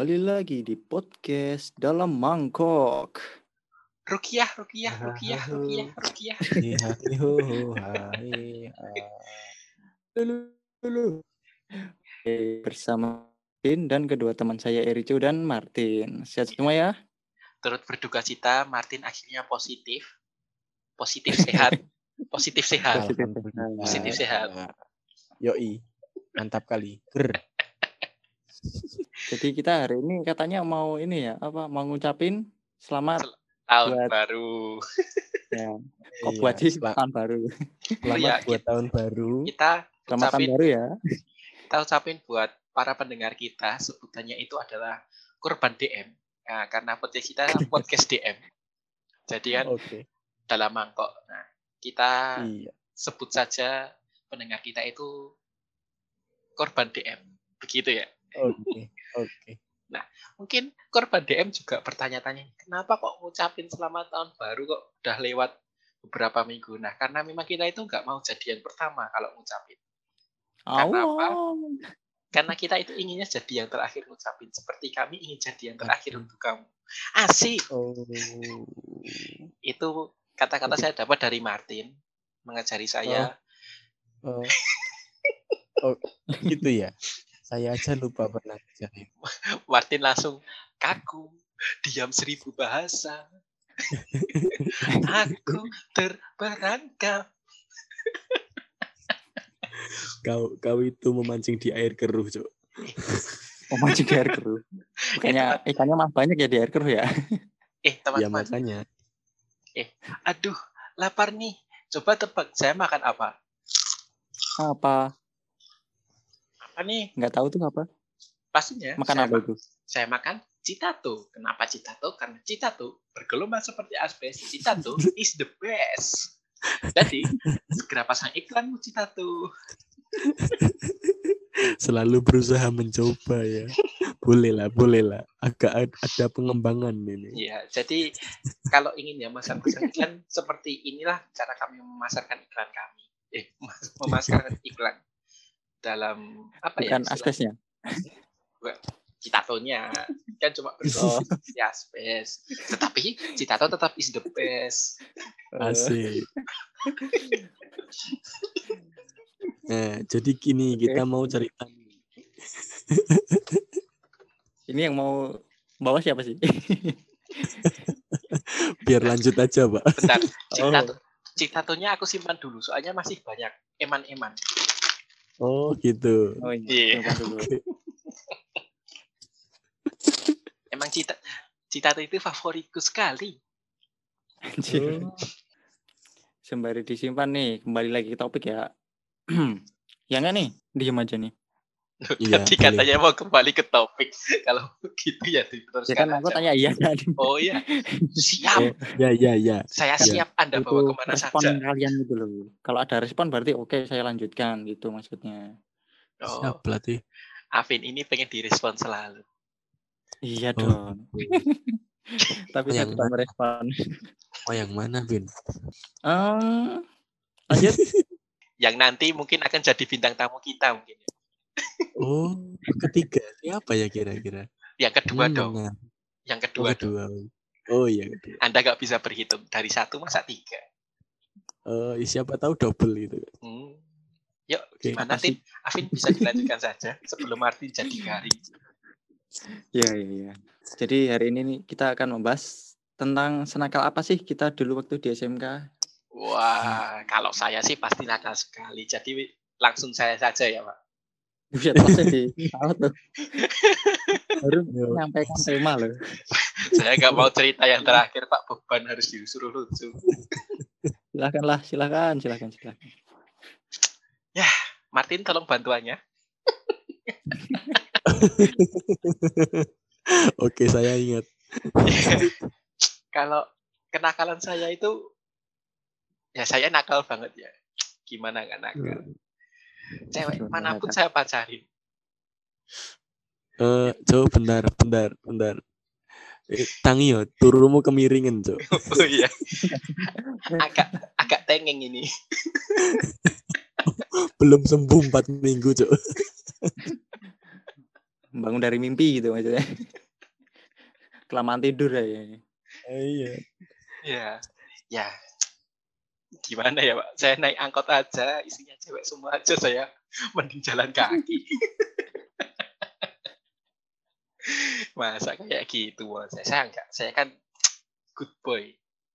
kembali lagi di podcast dalam mangkok. Rukiah, Rukiah, Rukiah, Rukiah, Rukiah. Lulu, lulu. Oke, Bersama Martin dan kedua teman saya Erico dan Martin. Sehat semua ya? Turut berduka cita, Martin akhirnya positif. Positif sehat. Positif sehat. Positif. Positif sehat. Yoi, mantap kali. Ger. Jadi kita hari ini katanya mau ini ya, apa mau ngucapin selamat Tahun Buat- baru. ya. Kok Iya, buat sih tahun baru. Selamat Iya, buat tahun baru. Kita Selamat tahun ucapin, baru ya. kita ucapin buat para pendengar kita, sebutannya itu adalah korban DM. Nah, karena podcast kita podcast DM. Jadi kan Oke. dalam mangkok. Nah, kita Iya. sebut saja pendengar kita itu korban DM. Begitu ya. Oke. Oke. Mungkin korban DM juga bertanya-tanya, kenapa kok ngucapin selamat tahun baru kok udah lewat beberapa minggu. Nah, karena memang kita itu nggak mau jadian pertama kalau ngucapin. Karena apa? Awal. Karena kita itu inginnya jadi yang terakhir ngucapin. Seperti kami ingin jadi yang terakhir untuk kamu. Asik! Oh. Itu kata-kata saya dapat dari Martin. Mengajari saya. Oh. Oh, gitu ya. Saya aja lupa pernah jadi. Martin langsung kaku. Diam seribu bahasa. Aku terperangkap. Kau kau itu memancing di air keruh, Cok. Oh, mancing di air keruh. Kayaknya ikannya mah banyak ya di air keruh ya. Eh, Ya teman-teman. makanya. Aduh, lapar nih. Coba tebak, saya makan apa? Apa? Apa nih? Nggak tahu tuh apa? Pastinya Makan saya, apa itu? saya makan citato. Kenapa citato? Karena citato bergelombang seperti asbes. Citato is the best. Jadi, segera pasang iklanmu citato. Selalu berusaha mencoba ya. Boleh lah, boleh lah. Agak ad- ada pengembangan ini. Ya, jadi kalau ingin ya memasarkan iklan seperti inilah cara kami memasarkan iklan kami. Eh, mas- memasarkan iklan dalam apa ya? Bukan istilah- aspesnya. Citatonya kan cuma bergelombang seperti asbes. Tetapi citato tetap is the best. Asik. Nah, jadi gini kita mau cerita. Ini yang mau bawa siapa sih? biar lanjut aja, Pak. Bentar, citato. Citatonya aku simpan dulu, soalnya masih banyak eman-eman. Oh, gitu. Oh Iya. dulu. Oke. Emang cita citato itu favoritku sekali. Anjir. Oh, Sembari disimpan nih, kembali lagi ke topik ya. ya nggak nih? Diam aja nih. Iya, Tadi katanya mau kembali ke topik. Kalau gitu ya Ya diteruskan kan aku aja. tanya iya kan. Oh iya, siap. Ya, ya, ya. Saya Ya. siap Anda itu bawa ke mana respon saja. kalian gitu loh. Kalau ada respon berarti oke saya lanjutkan gitu maksudnya. Oh, Siap berarti. Afin ini pengen direspon selalu. Iya Oh. dong. Tapi saya Yang tidak mana? merespon. Oh, yang mana, Bin? Eh, lanjut. Yang nanti mungkin akan jadi bintang tamu kita mungkin. Oh, ketiga. Siapa ya kira-kira? Yang kedua Hmm, dong. nah. Yang Oh, kedua dong. kedua. Oh, iya kedua. Anda nggak bisa berhitung dari satu masa tiga. Oh, siapa tahu double gitu. Hmm. Yuk, Oke, gimana. Tin? Afin bisa dilanjutkan saja sebelum Martin jadi garing. Iya, iya, iya. Jadi hari ini nih kita akan membahas tentang senakal apa sih kita dulu waktu di SMK. Wah, kalau saya sih pasti nakal sekali. Jadi langsung saya saja ya, Pak. Buset, maksudnya di tahu tuh. Baru Yo. menyampaikan tema loh. Saya nggak mau cerita yang terakhir, Pak. Beban harus disuruh lucu. Silakanlah, silakan, silakan, silakan. Martin, tolong bantuannya. Oke, saya ingat. kalau kenakalan saya itu, ya saya nakal banget ya. Gimana nggak nakal? Cewek mana pun saya pacarin. Eh, Cok, bentar, bentar, bentar. Eh, tangi yo, turumu kemiringan, Cok. Oh iya. agak agak tengeng ini. Belum sembuh 4 minggu, Cok. bangun dari mimpi gitu maksudnya. Kelamaan tidur ya. iya Ya, ya. Gimana ya, Pak? Saya naik angkot aja, isinya cewek semua aja saya mending jalan kaki. Masa kayak gitu? Saya, saya enggak. Saya kan good boy.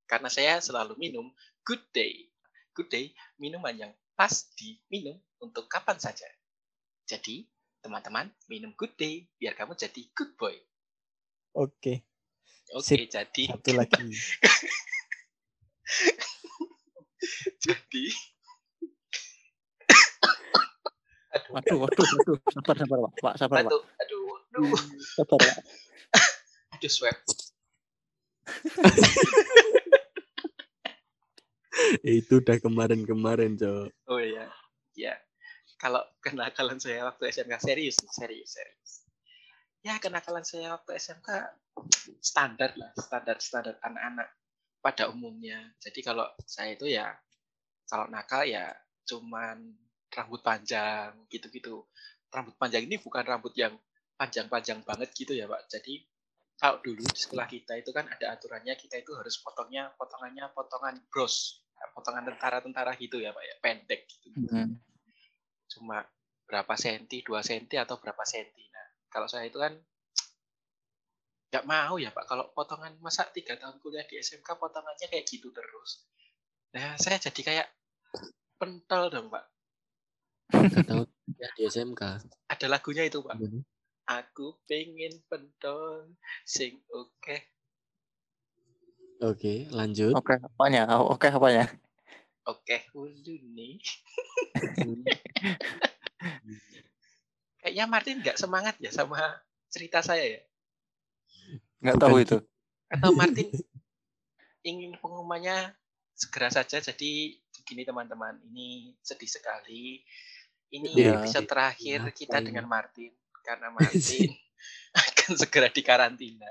Karena saya selalu minum good day. Good day, minuman yang pas diminum untuk kapan saja. Jadi, teman-teman, minum good day biar kamu jadi good boy. oke Oke, Sip. jadi satu lagi jadi Waduh, waduh, waduh. Sabar, sabar, Pak. Pak, sabar, Pak. Aduh, aduh, aduh, Sabar, Pak. aduh, swab. Itu udah kemarin-kemarin cok Oh iya, ya. Kalau kenakalan saya waktu SMK serius, serius, serius. Ya kenakalan saya waktu SMK standar lah, standar standar anak-anak pada umumnya. Jadi kalau saya itu ya kalau nakal ya cuman rambut panjang gitu-gitu. Rambut panjang ini bukan rambut yang panjang-panjang banget gitu ya pak. Jadi kalau dulu di sekolah kita itu kan ada aturannya kita itu harus potongnya potongannya potongan bros, potongan tentara-tentara gitu ya pak ya, pendek gitu Hmm. cuma berapa senti, dua senti atau berapa senti. Nah, kalau saya itu kan nggak mau ya Pak, kalau potongan masa tiga tahun kuliah di SMK potongannya kayak gitu terus. Nah, saya jadi kayak pentol dong Pak. Ya di SMK Ada lagunya itu Pak. Aku pengen pentol, sing oke. oke lanjut Oke, apanya? Oh, Oke, apanya? Oke, ulu nih. Kayaknya Martin nggak semangat ya sama cerita saya ya. Nggak tahu itu. atau Martin ingin pengumumannya segera saja. Jadi begini teman-teman. Ini sedih sekali. Ini Iya. episode terakhir Kenapa kita dengan Martin. Karena Martin akan segera dikarantina.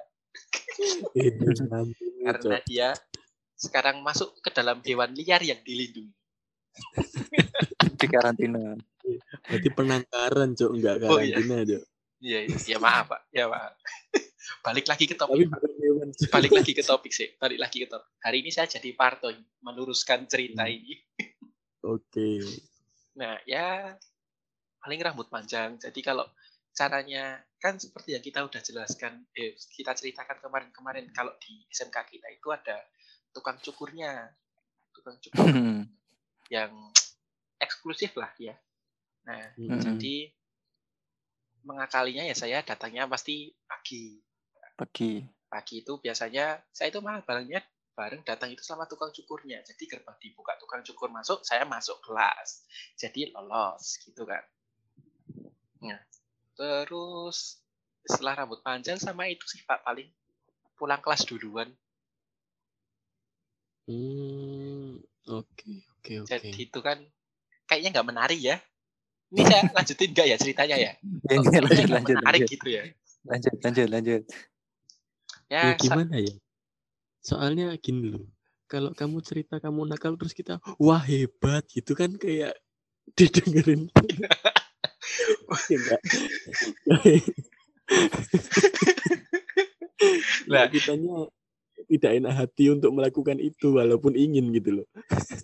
Karena dia sekarang masuk ke dalam hewan liar yang dilindungi. Di karantina. berarti penangkaran cok. Enggak Oh, iya. karantina cok. Iya iya. ya maaf pak. Ya maaf balik lagi ke topik balik lagi ke topik sih balik lagi ke topik hari ini saya jadi parto meluruskan cerita Hmm. ini oke Nah, ya paling rambut panjang. Jadi kalau caranya kan seperti yang kita udah jelaskan, eh, kita ceritakan kemarin-kemarin kalau di SMK kita itu ada tukang cukurnya, tukang cukur Hmm. yang eksklusif lah ya. Nah, Mm-mm. jadi mengakalinya ya saya datangnya pasti pagi. Pagi. Pagi itu biasanya saya itu malah barengnya bareng datang itu sama tukang cukurnya. Jadi gerbang dibuka tukang cukur masuk, saya masuk kelas. Jadi lolos gitu kan. Nah, terus setelah rambut panjang sama itu sih Pak paling pulang kelas duluan. Hmm, oke oke oke Jadi itu kan kayaknya nggak menarik ya. Ini saya lanjutin nggak ya ceritanya ya? Kayaknya lanjut, lanjut, menarik lanjut, gitu ya. lanjut, lanjut, lanjut. Ya, ya gimana ya soalnya gini loh kalau kamu cerita kamu nakal terus kita wah hebat gitu kan kayak didengerin. Nah, kitanya tidak enak hati untuk melakukan itu walaupun ingin gitu loh.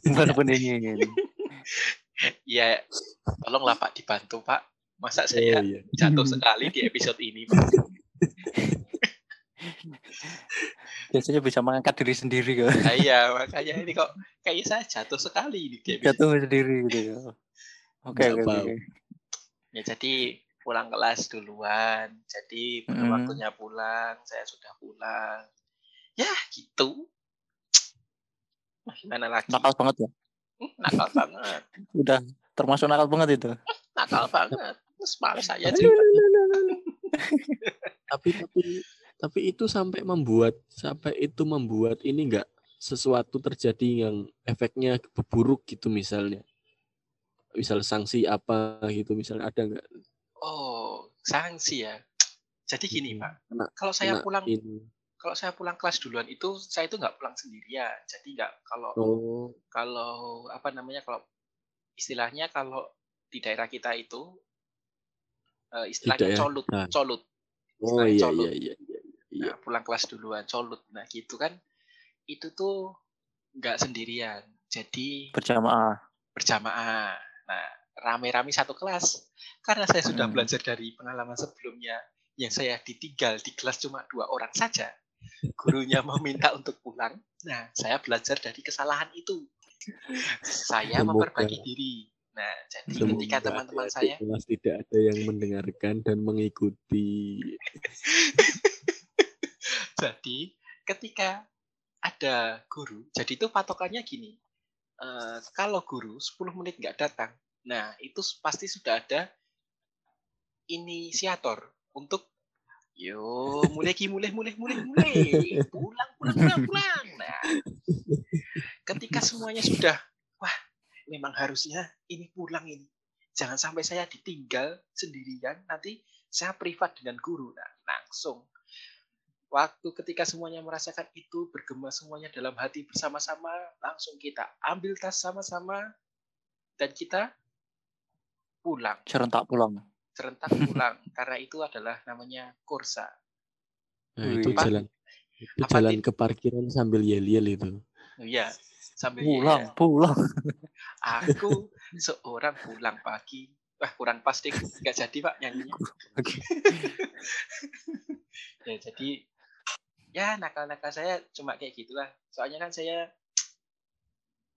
Walaupun ingin. ya tolonglah Pak dibantu Pak. Masa Oh, saya iya. jatuh sekali di episode ini Pak. Biasanya bisa mengangkat diri sendiri kok. Nah, iya, makanya ini kok kayaknya saya jatuh sekali ini di episode. Jatuh sendiri gitu ya. Oke, oke. Ya, jadi pulang kelas duluan. Jadi pada Mm. waktunya pulang, saya sudah pulang. Ya, gitu. Nah, gimana lagi? Nakal banget ya. Hmm, Nakal banget. Udah termasuk nakal banget itu. Nakal banget. Terus saya cerita. Tapi tapi tapi itu sampai membuat sampai itu membuat ini enggak sesuatu terjadi yang efeknya buruk gitu misalnya. Misal sanksi apa gitu misalnya ada enggak? Oh, sanksi ya. Jadi gini. Pak. Kena- Kalau saya Kena pulang ini. kalau saya pulang kelas duluan itu saya itu nggak pulang sendirian. Jadi nggak kalau Oh, kalau apa namanya kalau istilahnya kalau di daerah kita itu Eh, istilahnya ya? colut, Nah. colut. Oh iya colut. iya iya iya. Nah, pulang kelas duluan, colut. Nah, gitu kan. Itu tuh nggak sendirian. Jadi Berjamaah. berjamaah. Nah, rame-rame satu kelas. Karena saya sudah Hmm. belajar dari pengalaman sebelumnya yang saya ditinggal di kelas cuma dua orang saja. Gurunya meminta untuk pulang. Nah, saya belajar dari kesalahan itu. Saya Semoga- memperbaiki diri. Nah, jadi ketika Semoga teman-teman adik-adik saya kelas tidak ada yang mendengarkan dan mengikuti. Jadi ketika ada guru, jadi itu patokannya gini. eh, kalau guru 10 menit nggak datang, nah itu pasti sudah ada inisiator untuk yo mulai ki mulai mulai mulai mulai pulang pulang pulang pulang. Nah, ketika semuanya sudah wah memang harusnya ini pulang ini. Jangan sampai saya ditinggal sendirian nanti saya privat dengan guru. Nah, langsung Waktu ketika semuanya merasakan itu, bergema semuanya dalam hati bersama-sama, langsung kita ambil tas sama-sama, dan kita pulang, Serentak pulang. serentak pulang. Karena itu adalah namanya kursa. Nah, itu Wih. jalan itu Apa, jalan Tin? ke parkiran sambil yel-yel itu. Iya, sambil Pulang, ya, pulang. aku seorang pulang pagi. Wah, kurang pas deh. Nggak jadi, Pak, nyanyinya. Oke. ya, jadi, ya nakal-nakal saya cuma kayak gitulah. Soalnya kan saya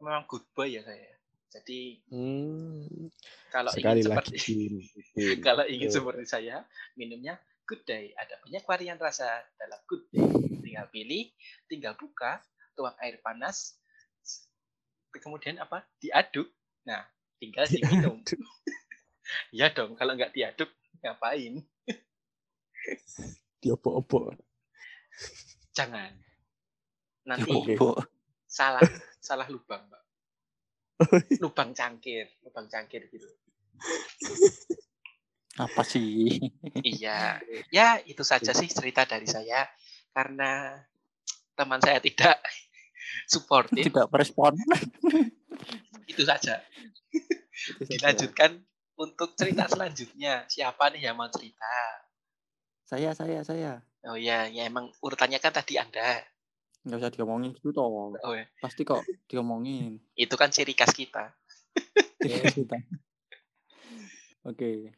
memang good boy ya saya. Jadi, Hmm, kalau sekali ingin lagi seperti. Tin. Kalau ingin Betul. seperti saya, minumnya good day. Ada banyak varian rasa dalam good day. Tinggal pilih, tinggal buka, tuang air panas, kemudian apa? Diaduk. Nah, tinggal diminum. ya dong, kalau nggak diaduk, ngapain? Diopo-opo. Jangan. Nanti salah salah lubang, Pak. Lubang cangkir, lubang cangkir gitu. Apa sih? Iya, ya itu saja sih cerita dari saya karena teman saya tidak suportif. Tidak merespon. Itu saja. Itu saja. Dilanjutkan untuk cerita selanjutnya. Siapa nih yang mau cerita? Saya, saya, saya. Oh ya, ya emang urutannya kan tadi Anda. Nggak usah diomongin gitu toh. Oh ya, Pasti kok diomongin. itu kan ciri khas kita. Kita. Oke.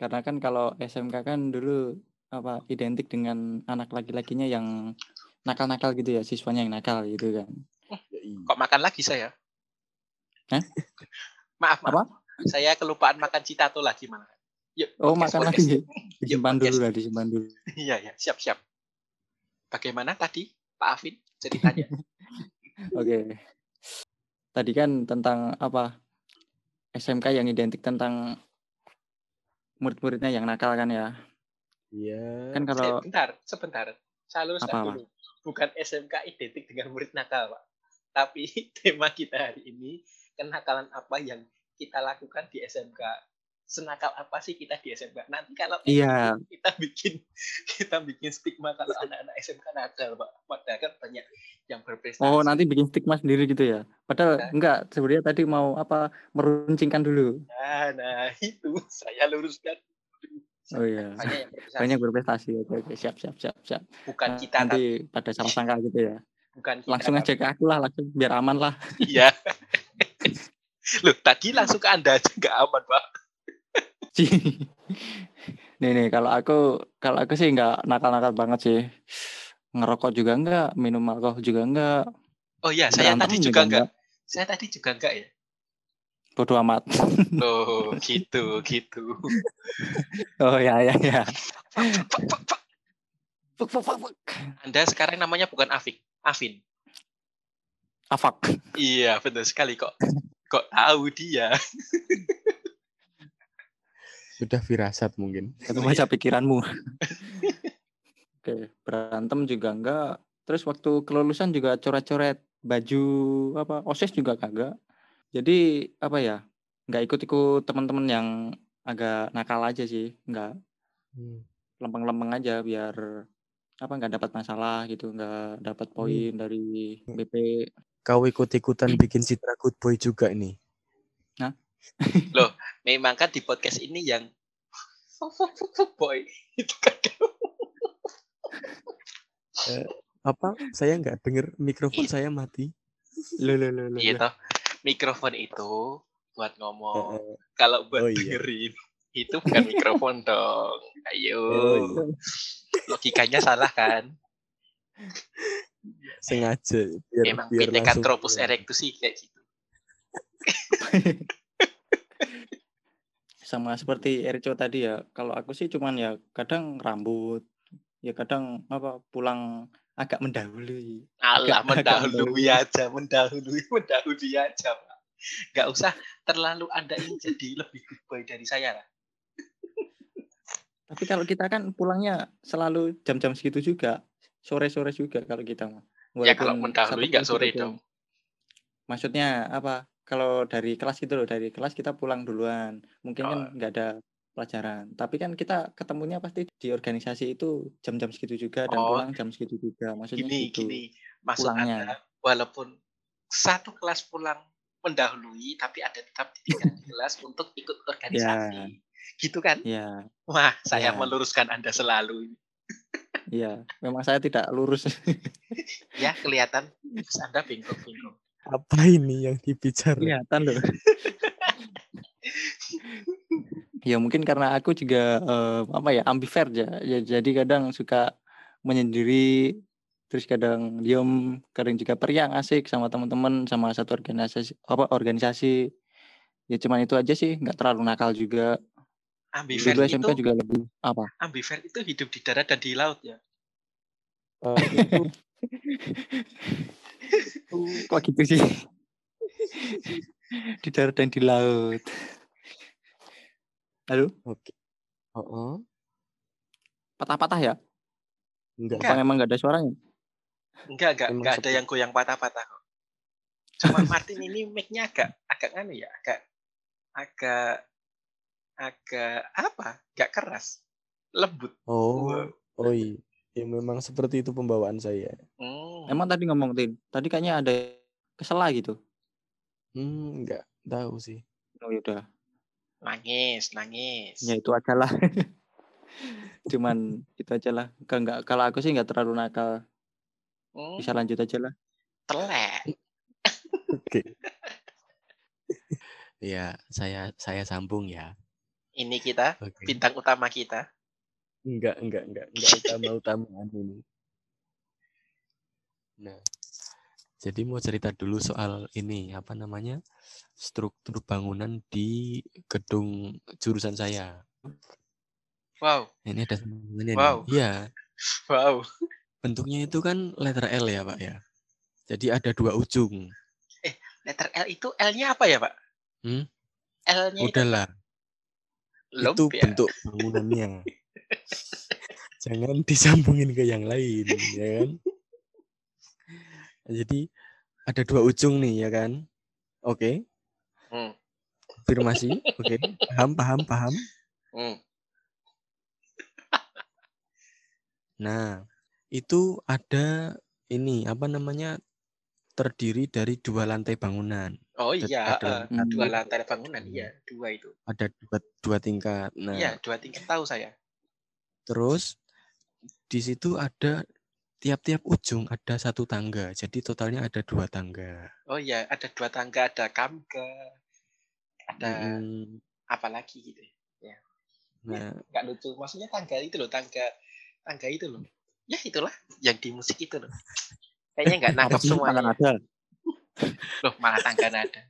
Karena kan kalau SMK kan dulu apa identik dengan anak laki-lakinya yang nakal-nakal gitu ya, siswanya yang nakal gitu kan. Iya. Kok makan lagi saya? Hah? Maaf, maaf. Apa? Saya kelupaan makan citato lagi malah. Yuk, Oh, makan podcast. lagi. Disimpan dulu lah, disimpan dulu. Iya, ya, siap-siap. Bagaimana tadi, Pak Afin, ceritanya? Oke. Tadi kan tentang apa? SMK yang identik tentang murid-muridnya yang nakal kan ya. Iya. Kan kalau Sebentar, sebentar. Saya luruskan dulu. Bukan SMK identik dengan murid nakal, Pak. Tapi tema kita hari ini, kenakalan apa yang kita lakukan di SMK. Senakal apa sih kita di SMK? Nanti kalau Iya. kita bikin kita bikin stigma kalau anak-anak SMK nakal, Pak. Padahal kan banyak yang berprestasi. Oh, nanti bikin stigma sendiri gitu ya. Padahal Nah. enggak, sebenarnya tadi mau apa meruncingkan dulu. Nah, nah, itu saya luruskan. Oh iya. Banyak yang berprestasi. Banyak berprestasi. Oke, oke, siap, siap, siap, siap. Bukan kita, tapi Nanti pada salah sangka gitu ya. bukan kita. Langsung aja ke aku lah, langsung biar aman lah. Iya. Loh, tadi langsung ke Anda aja nggak aman, Pak. Nih nih kalau aku kalau aku sih nggak nakal-nakal banget sih ngerokok juga enggak minum alkohol juga enggak Oh iya, saya berantem tadi juga enggak. Saya tadi juga enggak ya. bodoh amat Oh, gitu, gitu. oh ya ya ya. Anda sekarang namanya bukan Afik, Afin. afak Iya, betul sekali kok. Kok tahu dia? Sudah firasat mungkin. aku baca pikiranmu. Oke berantem juga enggak. Terus waktu kelulusan juga coret-coret baju apa osis juga kagak. Jadi apa ya nggak ikut-ikut teman-teman yang agak nakal aja sih nggak Hmm. lempeng-lempeng aja biar apa nggak dapat masalah gitu nggak dapat poin dari BP Kau ikut-ikutan bikin citra good boy juga ini. Memang kan di podcast ini yang boy. Itu kan Eh, apa? Saya nggak dengar mikrofon Iya. saya mati. Lo lo lo lo. Iya toh. Mikrofon itu buat Eh, ngomong. eh, Kalau buat Oh, iya. dengerin itu bukan mikrofon dong. Ayo. Oh, iya. Logikanya salah kan? sengaja biar Emang biar Pithecanthropus keluar. erectus sih kayak gitu. Sama seperti Erco tadi ya. Kalau aku sih cuman ya kadang rambut, ya kadang apa pulang agak mendahului. Agak mendahului aja, mendahului, mendahului aja, Pak. Gak usah terlalu Anda ingin jadi lebih good boy dari saya lah. Tapi kalau kita kan pulangnya selalu jam-jam segitu juga, sore-sore juga kalau kita mah. Ya kalau mendahului nggak sore dong. Maksudnya apa? Kalau dari kelas gitu loh, dari kelas kita pulang duluan. Mungkin kan Oh. nggak ada pelajaran. Tapi kan kita ketemunya pasti di organisasi itu jam-jam segitu juga dan Oh. pulang jam segitu juga. Maksudnya Gini, gitu. gini. Maksud Pulangnya. Anda, walaupun satu kelas pulang mendahului, tapi ada tetap di kelas untuk ikut organisasi. Gitu kan? Ya, Wah, saya Ya. meluruskan Anda selalu. iya. Memang saya tidak lurus. Ya, kelihatan terus Anda bengkok-bengkok. Apa ini yang dibicara? Kelihatan loh. ya mungkin karena aku juga eh, apa ya ambivert ya. ya. Jadi kadang suka menyendiri terus kadang diem, kadang juga periang asik sama teman-teman sama satu organisasi apa organisasi. Ya cuman itu aja sih, nggak terlalu nakal juga. Ambivert Dulu itu, SMK juga lebih apa? ambivert itu hidup di darat dan di laut ya. Eh, itu Kok gitu sih? di darat dan di laut. Halo, oke. Oh, oh. patah-patah ya? enggak. Enggak. Apa memang nggak ada suaranya? Enggak, enggak, Emang enggak ada yang goyang patah-patah kok. Cuma Martin ini mic-nya agak agak nganu ya, agak agak agak apa? Enggak keras. Lembut. Oh, oh iya. Ya memang seperti itu pembawaan saya. Hmm. Emang tadi ngomong Tin, tadi kayaknya ada kesela gitu. Hmm, enggak tahu sih. Oh yaudah, nangis, nangis. ya itu aja lah. Cuman itu aja lah. Enggak, enggak, kalau aku sih nggak terlalu nakal. Hmm, Bisa lanjut aja lah. telek. Oke. ya, saya saya sambung ya. Ini kita Oke. bintang utama kita. Enggak, enggak, enggak, enggak utama-utamaan ini. Nah, jadi mau cerita dulu soal ini, apa namanya? Struktur bangunan di gedung jurusan saya. Wow, Ini ada sambungannya Wow. nih. Iya, wow. bentuknya itu kan letter L ya, Pak ya. Jadi ada dua ujung. Letter L itu L-nya apa ya, Pak? Hmm? L-nya itu Udahlah, lump itu ya. bentuk bangunannya. Jangan disambungin ke yang lain, ya kan? Jadi ada dua ujung nih, ya kan? Oke, Hmm, konfirmasi. Oke, paham, paham, paham. hmm. Nah, itu ada ini apa namanya? terdiri dari dua lantai bangunan. Oh iya, ada dua dua. lantai bangunan, iya, dua itu. Ada dua, dua tingkat. Nah, Iya, dua tingkat tahu saya. Terus di situ ada tiap-tiap ujung ada satu tangga. Jadi totalnya ada dua tangga. Oh iya, ada dua tangga, ada kamga, ada Mm-mm. apa lagi gitu. ya. Nah, Nggak lucu. Maksudnya tangga itu loh, tangga tangga itu loh. Ya itulah yang di musik itu loh. Kayaknya nggak sih tangan semuanya. ada? Loh, malah tangga nada.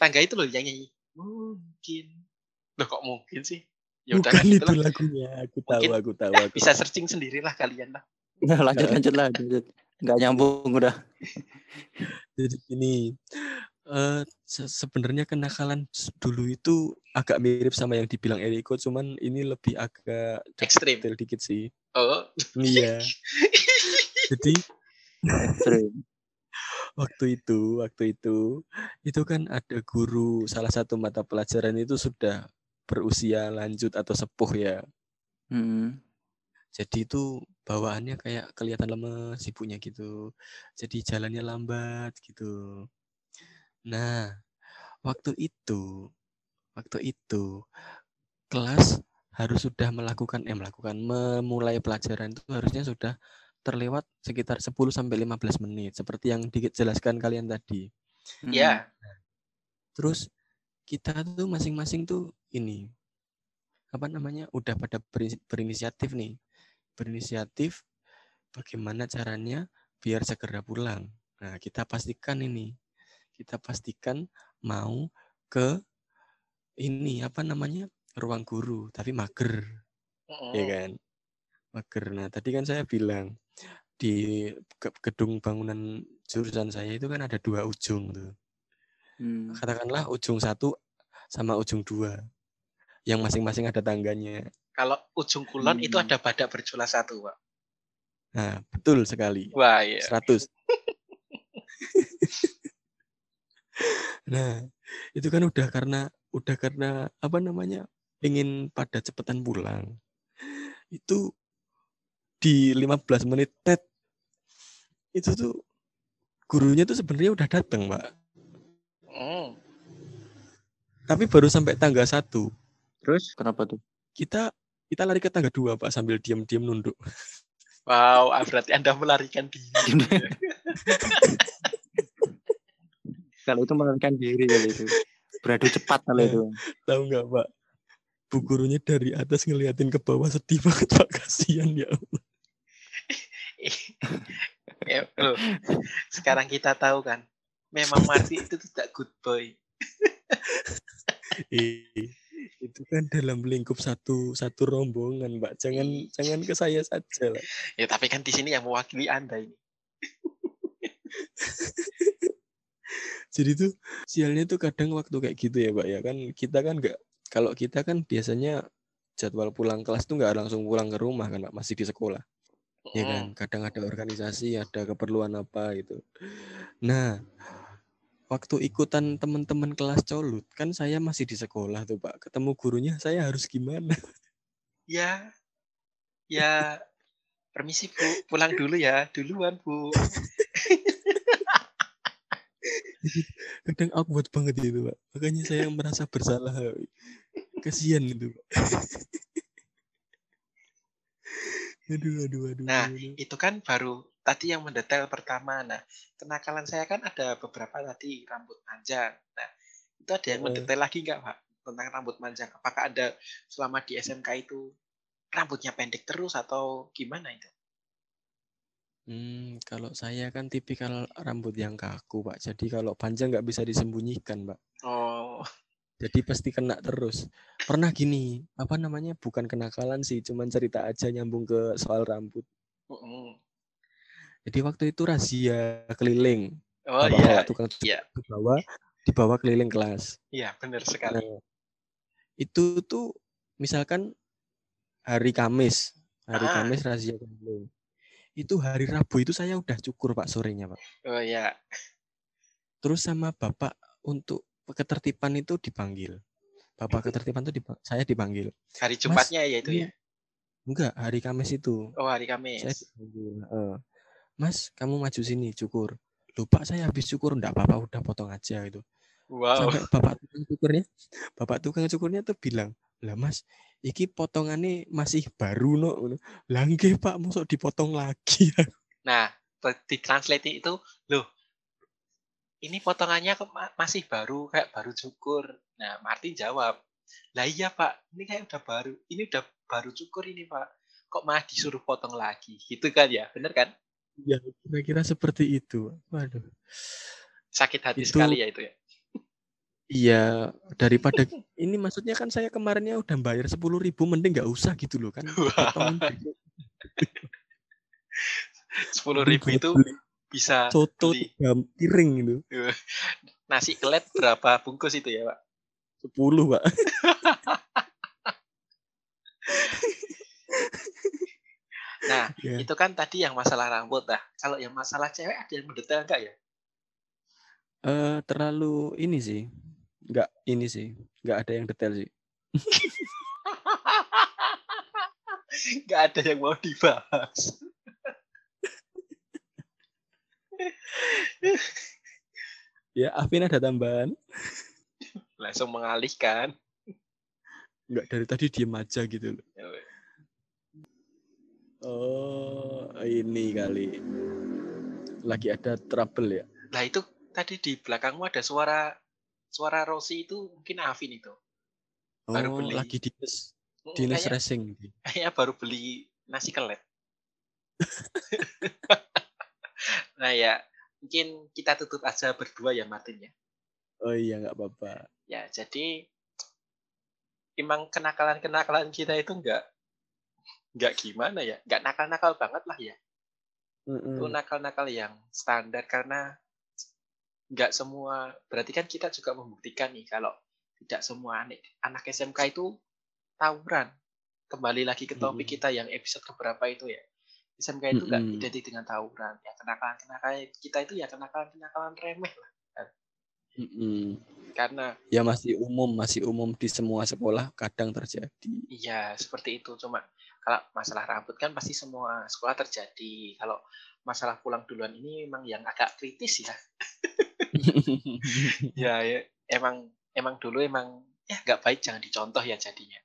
Tangga itu loh yang nyanyi. Mungkin. Loh kok mungkin sih? Ya udah bukan lah, itu lagunya. Aku tahu, Mungkin- aku tahu, aku bisa tahu. searching sendirilah kalian lah. Nah, lanjut lanjut lah, lanjut. Nggak nyambung udah. Jadi ini eh se- sebenarnya kenakalan dulu itu agak mirip sama yang dibilang Eriko, cuman ini lebih agak Ekstrim. dikit sih. Oh, Iya. Jadi Ekstrim. waktu itu, waktu itu, itu kan ada guru salah satu mata pelajaran itu sudah berusia lanjut atau sepuh ya. Mm-mm. Jadi itu bawaannya kayak kelihatan lemes ibunya gitu. Jadi jalannya lambat gitu. Nah, waktu itu, waktu itu kelas harus sudah melakukan eh melakukan memulai pelajaran itu harusnya sudah terlewat sekitar 10 sampai 15 menit seperti yang dijelaskan kalian tadi. Iya. Terus kita tuh masing-masing tuh ini apa namanya udah pada beri- berinisiatif nih. Berinisiatif bagaimana caranya biar segera pulang. Nah kita pastikan ini kita pastikan mau ke ini apa namanya ruang guru tapi mager. Mm-mm. ya kan? Mager. Nah tadi kan saya bilang di gedung bangunan jurusan saya itu kan ada dua ujung tuh. Hmm. katakanlah ujung satu sama ujung dua yang masing-masing ada tangganya Kalau ujung kulon itu Hmm. ada badak berjula satu, Pak. nah betul sekali Wah, iya. 100 nah itu kan udah karena udah karena apa namanya ingin pada cepetan pulang itu di 15 menit tet itu tuh gurunya tuh sebenarnya udah datang mbak Mm. tapi baru sampai tangga satu Terus kenapa tuh? kita kita lari ke tangga dua pak sambil diam-diam nunduk Wow, ah, berarti Anda melarikan diri. kalau itu melarikan diri kali itu. Beradu cepat kalau itu. tahu nggak pak bu gurunya dari atas ngeliatin ke bawah sedih banget pak kasihan ya Allah. ya, loh. Sekarang kita tahu kan, memang Marty itu tidak good boy. Itu kan dalam lingkup satu satu rombongan mbak. Jangan jangan ke saya saja lah. Ya, tapi kan di sini yang mewakili Anda ini. jadi tuh sialnya tuh kadang waktu kayak gitu ya mbak ya. Kan kita kan nggak kalau kita kan biasanya jadwal pulang kelas tuh nggak langsung pulang ke rumah kan mbak. Masih di sekolah. Ya kan? Kadang ada organisasi ada keperluan apa gitu. Nah waktu ikutan teman-teman kelas colut kan saya masih di sekolah tuh pak. Ketemu gurunya saya harus gimana? Ya, ya, permisi Bu, pulang dulu ya, duluan Bu. kadang awkward banget itu pak. Makanya saya merasa bersalah kasihan itu pak. Aduh aduh aduh Nah, aduh. Itu kan baru tadi yang mendetail pertama. Nah, kenakalan saya kan ada beberapa tadi rambut panjang. Nah, itu ada yang mendetail lagi nggak Pak tentang rambut panjang? Apakah ada selama di SMK itu rambutnya pendek terus atau gimana itu? Hmm, kalau saya kan tipikal rambut yang kaku pak jadi kalau panjang nggak bisa disembunyikan pak Oh, jadi pasti kena terus pernah gini apa namanya bukan kenakalan sih cuman cerita aja nyambung ke soal rambut mm-mm. Jadi waktu itu razia keliling oh bawa iya, tukang iya. dibawa dibawa keliling kelas iya benar sekali. Nah, itu tuh misalkan hari Kamis, hari Ah. Kamis razia keliling. Itu hari Rabu itu saya udah cukur Pak sorenya Pak. Oh iya, Terus sama Bapak untuk ketertiban itu dipanggil. Bapak ketertiban itu dipa- saya dipanggil. hari Jumatnya ya itu ya. Enggak, hari Kamis itu. Oh hari Saya Kamis. dipanggil. "Eh, Mas, kamu maju sini cukur. Lupa saya habis cukur, enggak apa-apa, udah potong aja gitu. Wow. sampai bapak tukang cukurnya bapak tukang cukurnya tuh bilang lah mas iki potongannya masih baru no lah nggih pak masuk dipotong lagi Nah, di translate itu, loh, ini potongannya masih baru, kayak baru cukur. Nah, Martin jawab, lah iya pak, ini kayak udah baru, ini udah baru cukur ini pak. Kok malah disuruh potong lagi, gitu kan ya, bener kan? Ya kira-kira seperti itu. Waduh. Sakit hati Itu- sekali ya itu ya. iya daripada ini maksudnya kan saya kemarinnya udah bayar sepuluh ribu mending nggak usah gitu loh kan. Sepuluh ribu itu bisa soto tiga piring itu nasi kelet berapa bungkus itu ya pak? sepuluh pak Nah, ya. itu kan tadi yang masalah rambut. Nah, kalau yang masalah cewek ada yang mendetail enggak ya? Eh, terlalu ini sih nggak ini sih nggak ada yang detail sih Enggak ada yang mau dibahas. ya Afin ada tambahan Langsung mengalihkan. Enggak dari tadi diem aja gitu loh. Oh, ini kali. Lagi ada trouble ya. Lah itu tadi di belakangmu ada suara suara Rosi itu mungkin Afin itu. Oh, Baru beli. lagi dinas Mm, dinas Kayak, racing. kayaknya baru beli nasi kelet. nah ya, mungkin kita tutup aja berdua ya Martin ya. Oh iya nggak apa-apa. Ya, jadi emang kenakalan-kenakalan kita itu enggak enggak gimana ya, enggak nakal-nakal banget lah ya. Itu Mm-mm. nakal-nakal yang standar karena enggak semua berarti kan kita juga membuktikan nih kalau tidak semua anak anak SMK itu tawuran. Kembali lagi ke topik Mm-mm. kita yang episode keberapa itu ya. SMK itu enggak Mm-mm. identik dengan tawuran. Ya kenakalan-kenakalan kita itu ya kenakalan-kenakalan remeh lah. Karena Ya masih umum, masih umum di semua sekolah kadang terjadi. Iya, seperti itu. Cuma kalau masalah rambut kan pasti semua sekolah terjadi. Kalau masalah pulang duluan ini memang yang agak kritis ya. Ya, ya emang emang dulu emang ya nggak baik jangan dicontoh ya jadinya.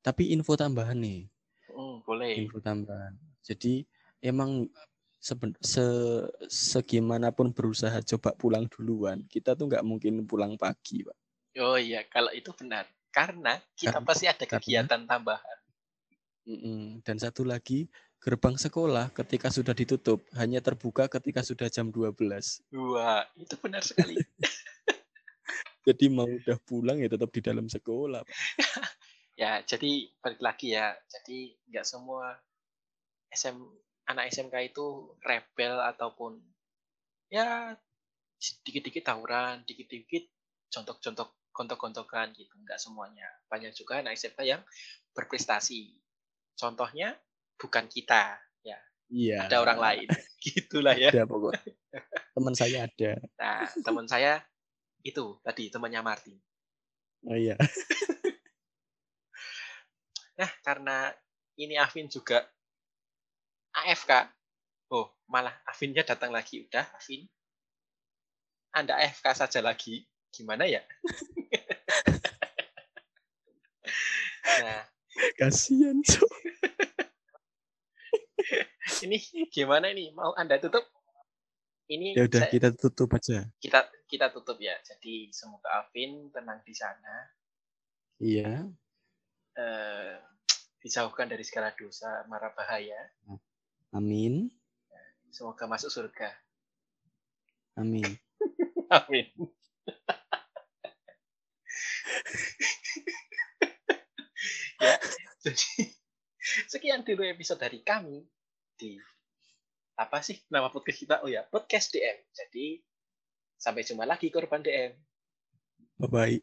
Tapi info tambahan nih, Hmm, boleh. info tambahan. Jadi emang seben- se segimanapun berusaha coba pulang duluan, kita tuh nggak mungkin pulang pagi, Pak. Oh iya, kalau itu benar. Karena kita Karena- pasti ada karena- kegiatan tambahan. Dan satu lagi, gerbang sekolah ketika sudah ditutup hanya terbuka ketika sudah jam 12. Wah, itu benar sekali. Jadi mau udah pulang ya tetap di dalam sekolah, ya, jadi balik lagi ya. Jadi nggak semua SM anak SMK itu rebel ataupun ya dikit-dikit tawuran, dikit-dikit contok-contok kontok-kontokan gitu. Nggak semuanya. Banyak juga anak SMK yang berprestasi. Contohnya bukan kita, ya. Iya. Ada orang lain. Gitulah ya. Ada pokoknya. Teman saya ada. Nah, teman saya itu tadi temannya Martin. Oh iya. Nah, karena ini Afin juga AFK. Oh, malah Afinnya datang lagi. Udah, Afin. Anda AFK saja lagi. Gimana ya? nah, Kasihan, Cok. ini gimana ini? Mau Anda tutup? Ini Ya udah saya- kita tutup aja. kita kita tutup ya. Jadi semoga Afin tenang di sana. Iya. Eh, dijauhkan dari segala dosa, mara bahaya. Amin. Semoga masuk surga. Amin. Amin. ya, jadi sekian dulu episode dari kami di apa sih nama podcast kita? Oh ya, podcast DM. Jadi sampai jumpa lagi korban DM. Bye bye.